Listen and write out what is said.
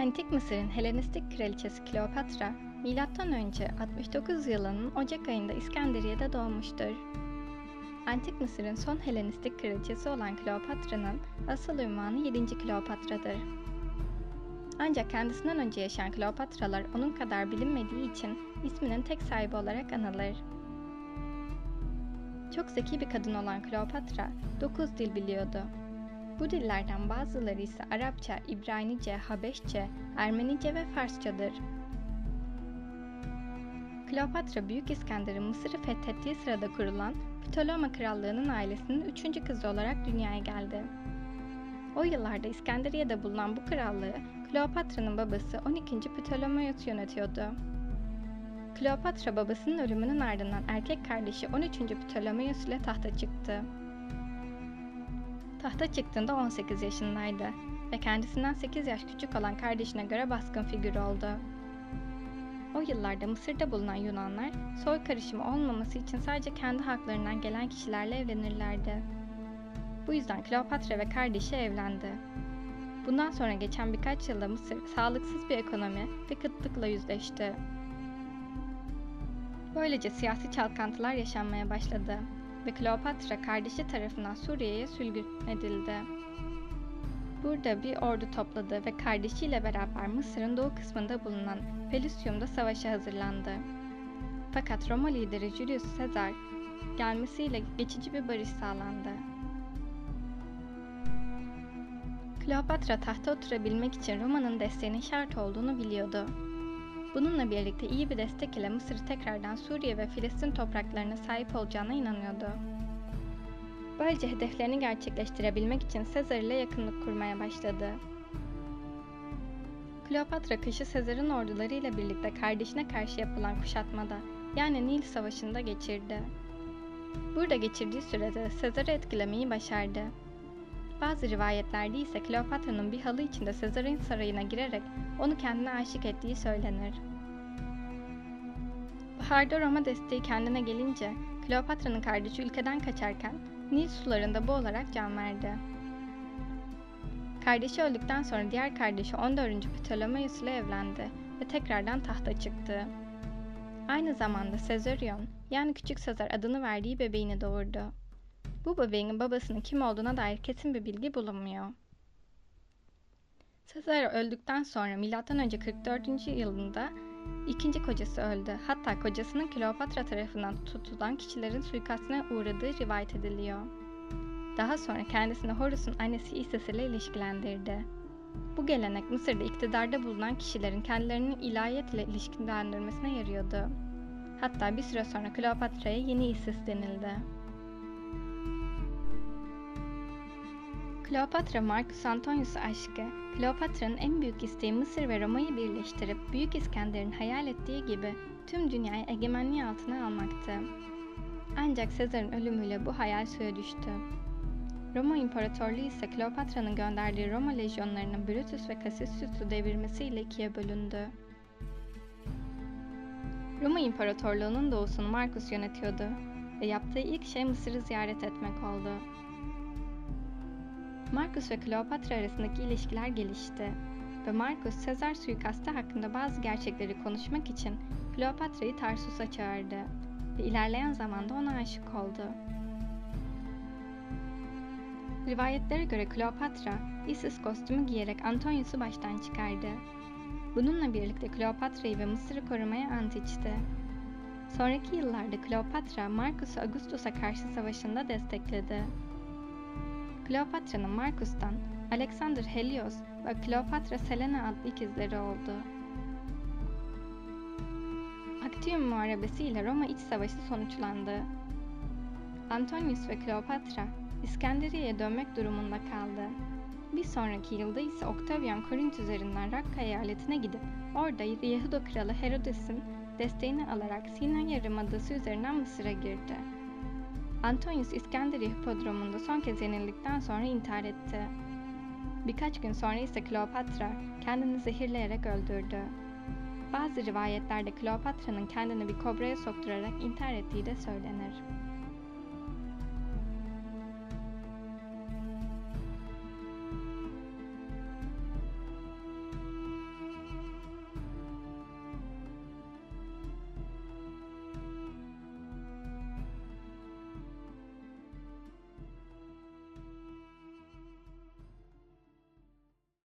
Antik Mısır'ın Helenistik kraliçesi Kleopatra, M.Ö. 69 yılının Ocak ayında İskenderiye'de doğmuştur. Antik Mısır'ın son Helenistik kraliçesi olan Kleopatra'nın asıl ünvanı 7. Kleopatra'dır. Ancak kendisinden önce yaşayan Kleopatralar onun kadar bilinmediği için isminin tek sahibi olarak anılır. Çok zeki bir kadın olan Kleopatra 9 dil biliyordu. Bu dillerden bazıları ise Arapça, İbranice, Habeşçe, Ermenice ve Farsçadır. Kleopatra Büyük İskender'in Mısır'ı fethettiği sırada kurulan Ptolema Krallığı'nın ailesinin üçüncü kızı olarak dünyaya geldi. O yıllarda İskenderiye'de bulunan bu krallığı Kleopatra'nın babası 12. Ptolemaios yönetiyordu. Kleopatra babasının ölümünün ardından erkek kardeşi 13. Ptolemaios ile tahta çıktı. Tahta çıktığında 18 yaşındaydı ve kendisinden 8 yaş küçük olan kardeşine göre baskın figür oldu. O yıllarda Mısır'da bulunan Yunanlar soy karışımı olmaması için sadece kendi haklarından gelen kişilerle evlenirlerdi. Bu yüzden Kleopatra ve kardeşi evlendi. Bundan sonra geçen birkaç yılda Mısır sağlıksız bir ekonomi ve kıtlıkla yüzleşti. Böylece siyasi çalkantılar yaşanmaya başladı ve Kleopatra kardeşi tarafından Suriye'ye sürgün edildi. Burada bir ordu topladı ve kardeşiyle beraber Mısır'ın doğu kısmında bulunan Pelusium'da savaşa hazırlandı. Fakat Roma lideri Julius Caesar gelmesiyle geçici bir barış sağlandı. Kleopatra tahta oturabilmek için Roma'nın desteğinin şart olduğunu biliyordu. Bununla birlikte iyi bir destek ile Mısır tekrardan Suriye ve Filistin topraklarına sahip olacağına inanıyordu. Böylece hedeflerini gerçekleştirebilmek için Sezar ile yakınlık kurmaya başladı. Kleopatra kışı Sezar'ın orduları ile birlikte kardeşine karşı yapılan kuşatmada yani Nil Savaşı'nda geçirdi. Burada geçirdiği sürede Sezar'ı etkilemeyi başardı. Bazı rivayetlerde ise Kleopatra'nın bir halı içinde Sezar'ın sarayına girerek onu kendine aşık ettiği söylenir. Baharda Roma desteği kendine gelince Kleopatra'nın kardeşi ülkeden kaçarken Nil sularında boğularak can verdi. Kardeşi öldükten sonra diğer kardeşi 14. Ptolemaios ile evlendi ve tekrardan tahta çıktı. Aynı zamanda Sezarion yani Küçük Sezar adını verdiği bebeğini doğurdu. Bu bebeğin babasının kim olduğuna dair kesin bir bilgi bulunmuyor. Sezar öldükten sonra M.Ö. 44. yılında ikinci kocası öldü. Hatta kocasının Kleopatra tarafından tutulan kişilerin suikastine uğradığı rivayet ediliyor. Daha sonra kendisini Horus'un annesi Isis ile ilişkilendirdi. Bu gelenek Mısır'da iktidarda bulunan kişilerin kendilerini ilahiyat ile ilişkilendirmesine yarıyordu. Hatta bir süre sonra Kleopatra'ya yeni Isis denildi. Kleopatra Marcus Antonius aşkı, Kleopatra'nın en büyük isteği Mısır ve Roma'yı birleştirip Büyük İskender'in hayal ettiği gibi tüm dünyayı egemenliği altına almaktı. Ancak Sezar'ın ölümüyle bu hayal suya düştü. Roma İmparatorluğu ise Kleopatra'nın gönderdiği Roma lejyonlarının Brutus ve Cassius'u devirmesiyle ikiye bölündü. Roma İmparatorluğu'nun doğusunu Marcus yönetiyordu ve yaptığı ilk şey Mısır'ı ziyaret etmek oldu. Marcus ve Kleopatra arasındaki ilişkiler gelişti ve Marcus Sezar suikastı hakkında bazı gerçekleri konuşmak için Kleopatra'yı Tarsus'a çağırdı ve ilerleyen zamanda ona aşık oldu. Rivayetlere göre Kleopatra, Isis kostümü giyerek Antonius'u baştan çıkardı. Bununla birlikte Kleopatra'yı ve Mısır'ı korumaya ant içti. Sonraki yıllarda Kleopatra, Marcus'u Augustus'a karşı savaşında destekledi. Kleopatra'nın Marcus'tan Alexander Helios ve Kleopatra Selene adlı ikizleri oldu. Actium Muharebesi ile Roma İç Savaşı sonuçlandı. Antonius ve Kleopatra İskenderiye'ye dönmek durumunda kaldı. Bir sonraki yılda ise Octavian Korint üzerinden Rakka eyaletine gidip orada Yahuda kralı Herodes'in desteğini alarak Sina Yarımadası üzerinden Mısır'a girdi. Antonius İskenderiye Hipodromu'nda son kez yenildikten sonra intihar etti. Birkaç gün sonra ise Kleopatra kendini zehirleyerek öldürdü. Bazı rivayetlerde Kleopatra'nın kendini bir kobraya sokturarak intihar ettiği de söylenir.